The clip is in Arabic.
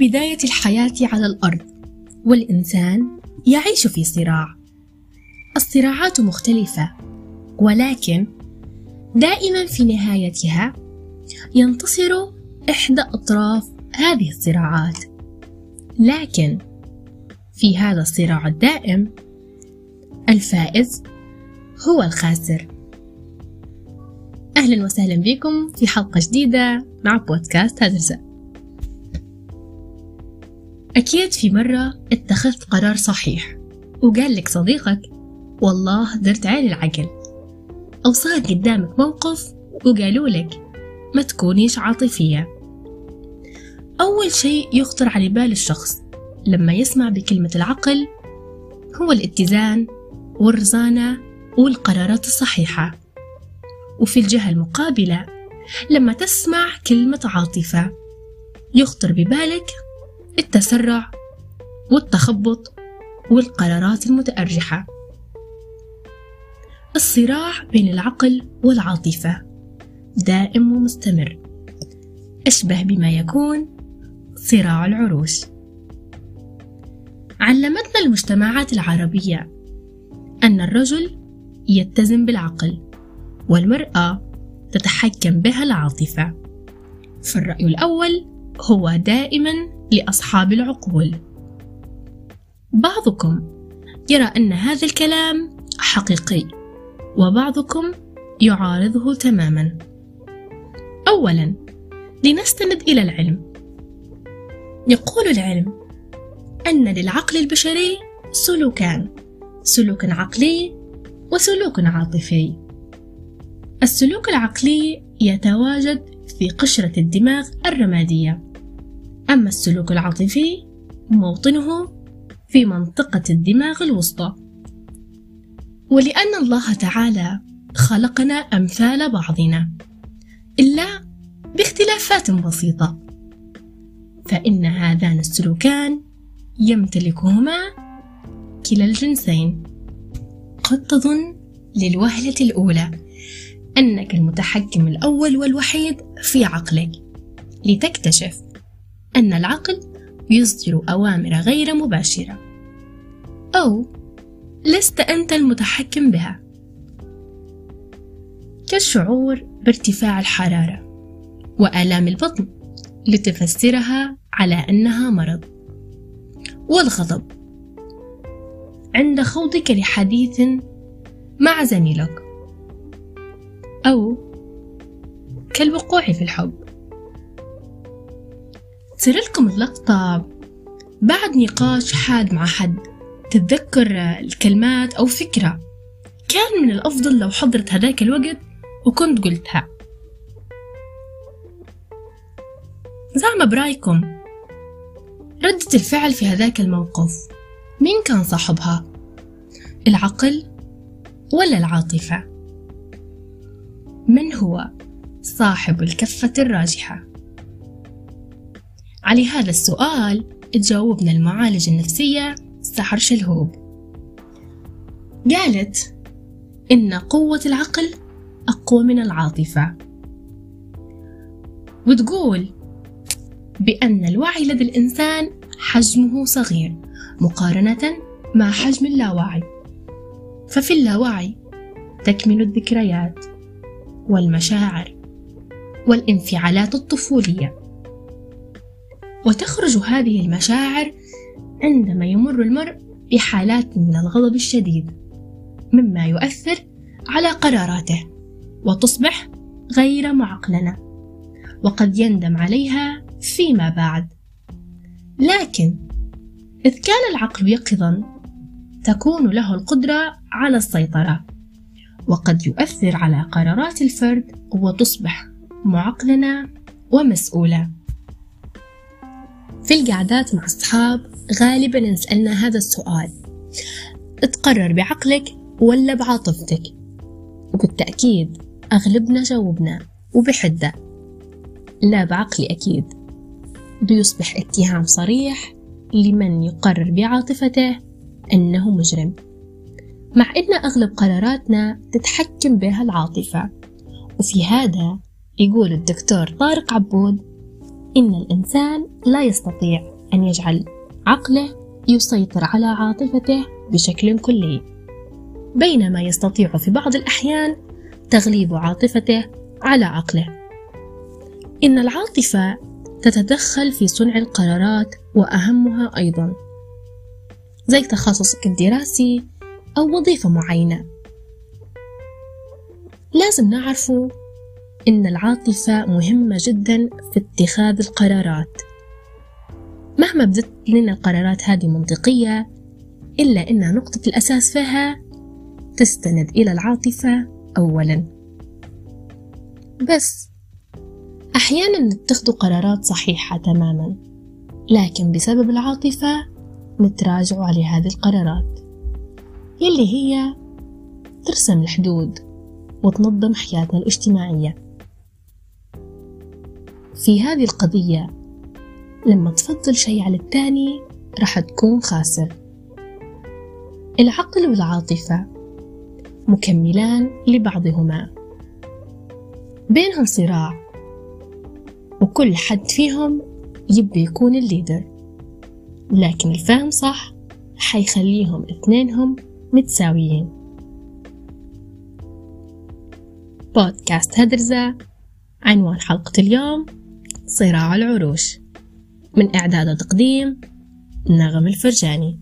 بداية الحياة على الأرض والإنسان يعيش في صراع. الصراعات مختلفة ولكن دائما في نهايتها ينتصر إحدى أطراف هذه الصراعات. لكن في هذا الصراع الدائم الفائز هو الخاسر. أهلا وسهلا بكم في حلقة جديدة مع بودكاست هدرسة أكيد في مرة اتخذت قرار صحيح وقال لك صديقك والله درت عين العقل. أو صار قدامك موقف وقالوا لك ما تكونيش عاطفية. أول شيء يخطر على بال الشخص لما يسمع بكلمة العقل هو الاتزان والرزانة والقرارات الصحيحة. وفي الجهة المقابلة لما تسمع كلمة عاطفة يخطر ببالك التسرع والتخبط والقرارات المتأرجحة. الصراع بين العقل والعاطفة دائم ومستمر أشبه بما يكون صراع العروش. علمتنا المجتمعات العربية أن الرجل يتزن بالعقل والمرأة تتحكم بها العاطفة. فالرأي الأول هو دائما لأصحاب العقول. بعضكم يرى أن هذا الكلام حقيقي وبعضكم يعارضه تماما. أولا لنستند إلى العلم. يقول العلم أن للعقل البشري سلوكان سلوك عقلي وسلوك عاطفي. السلوك العقلي يتواجد في قشرة الدماغ الرمادية. أما السلوك العاطفي موطنه في منطقة الدماغ الوسطى. ولأن الله تعالى خلقنا أمثال بعضنا إلا باختلافات بسيطة. فإن هذان السلوكان يمتلكهما كلا الجنسين. قد تظن للوهلة الأولى أنك المتحكم الأول والوحيد في عقلك لتكتشف أن العقل يصدر أوامر غير مباشرة. أو لست أنت المتحكم بها. كالشعور بارتفاع الحرارة وآلام البطن لتفسرها على أنها مرض. والغضب عند خوضك لحديث مع زميلك. أو كالوقوع في الحب تصير لكم اللقطة بعد نقاش حاد مع حد تتذكر الكلمات أو فكرة كان من الأفضل لو حضرت هذاك الوقت وكنت قلتها زعم برأيكم ردة الفعل في هذاك الموقف مين كان صاحبها؟ العقل ولا العاطفة؟ من هو صاحب الكفة الراجحة؟ على هذا السؤال تجاوبنا المعالجة النفسية سحر شلهوب. قالت إن قوة العقل أقوى من العاطفة. وتقول بأن الوعي لدى الإنسان حجمه صغير مقارنة مع حجم اللاوعي. ففي اللاوعي تكمن الذكريات والمشاعر والانفعالات الطفولية. وتخرج هذه المشاعر عندما يمر المرء بحالات من الغضب الشديد مما يؤثر على قراراته وتصبح غير معقلنه وقد يندم عليها فيما بعد. لكن إذ كان العقل يقظا تكون له القدرة على السيطرة وقد يؤثر على قرارات الفرد وتصبح معقلنة ومسؤولة. في القعدات مع الصحاب غالبا نسألنا هذا السؤال. تقرر بعقلك ولا بعاطفتك؟ وبالتأكيد أغلبنا جاوبنا وبحدة. لا بعقلي أكيد. بيصبح اتهام صريح لمن يقرر بعاطفته أنه مجرم. مع أن أغلب قراراتنا تتحكم بها العاطفة. وفي هذا يقول الدكتور طارق عبود إن الإنسان لا يستطيع أن يجعل عقله يسيطر على عاطفته بشكل كلي. بينما يستطيع في بعض الأحيان تغليب عاطفته على عقله. إن العاطفة تتدخل في صنع القرارات وأهمها أيضا. زي تخصصك الدراسي أو وظيفة معينة. لازم نعرف إن العاطفة مهمة جدا في اتخاذ القرارات. مهما بدت لنا القرارات هذه منطقية إلا إن نقطة الأساس فيها تستند إلى العاطفة أولا. بس أحيانا نتخذ قرارات صحيحة تماما لكن بسبب العاطفة نتراجع على هذه القرارات يلي هي ترسم الحدود وتنظم حياتنا الاجتماعية. في هذه القضية. لما تفضل شيء على التاني راح تكون خاسر. العقل والعاطفة مكملان لبعضهما. بينهم صراع وكل حد فيهم يبي يكون الليدر. لكن الفهم صح حيخليهم اثنينهم متساويين. بودكاست هدرزة عنوان حلقة اليوم صراع العروش. من إعداد وتقديم نغم الفرجاني.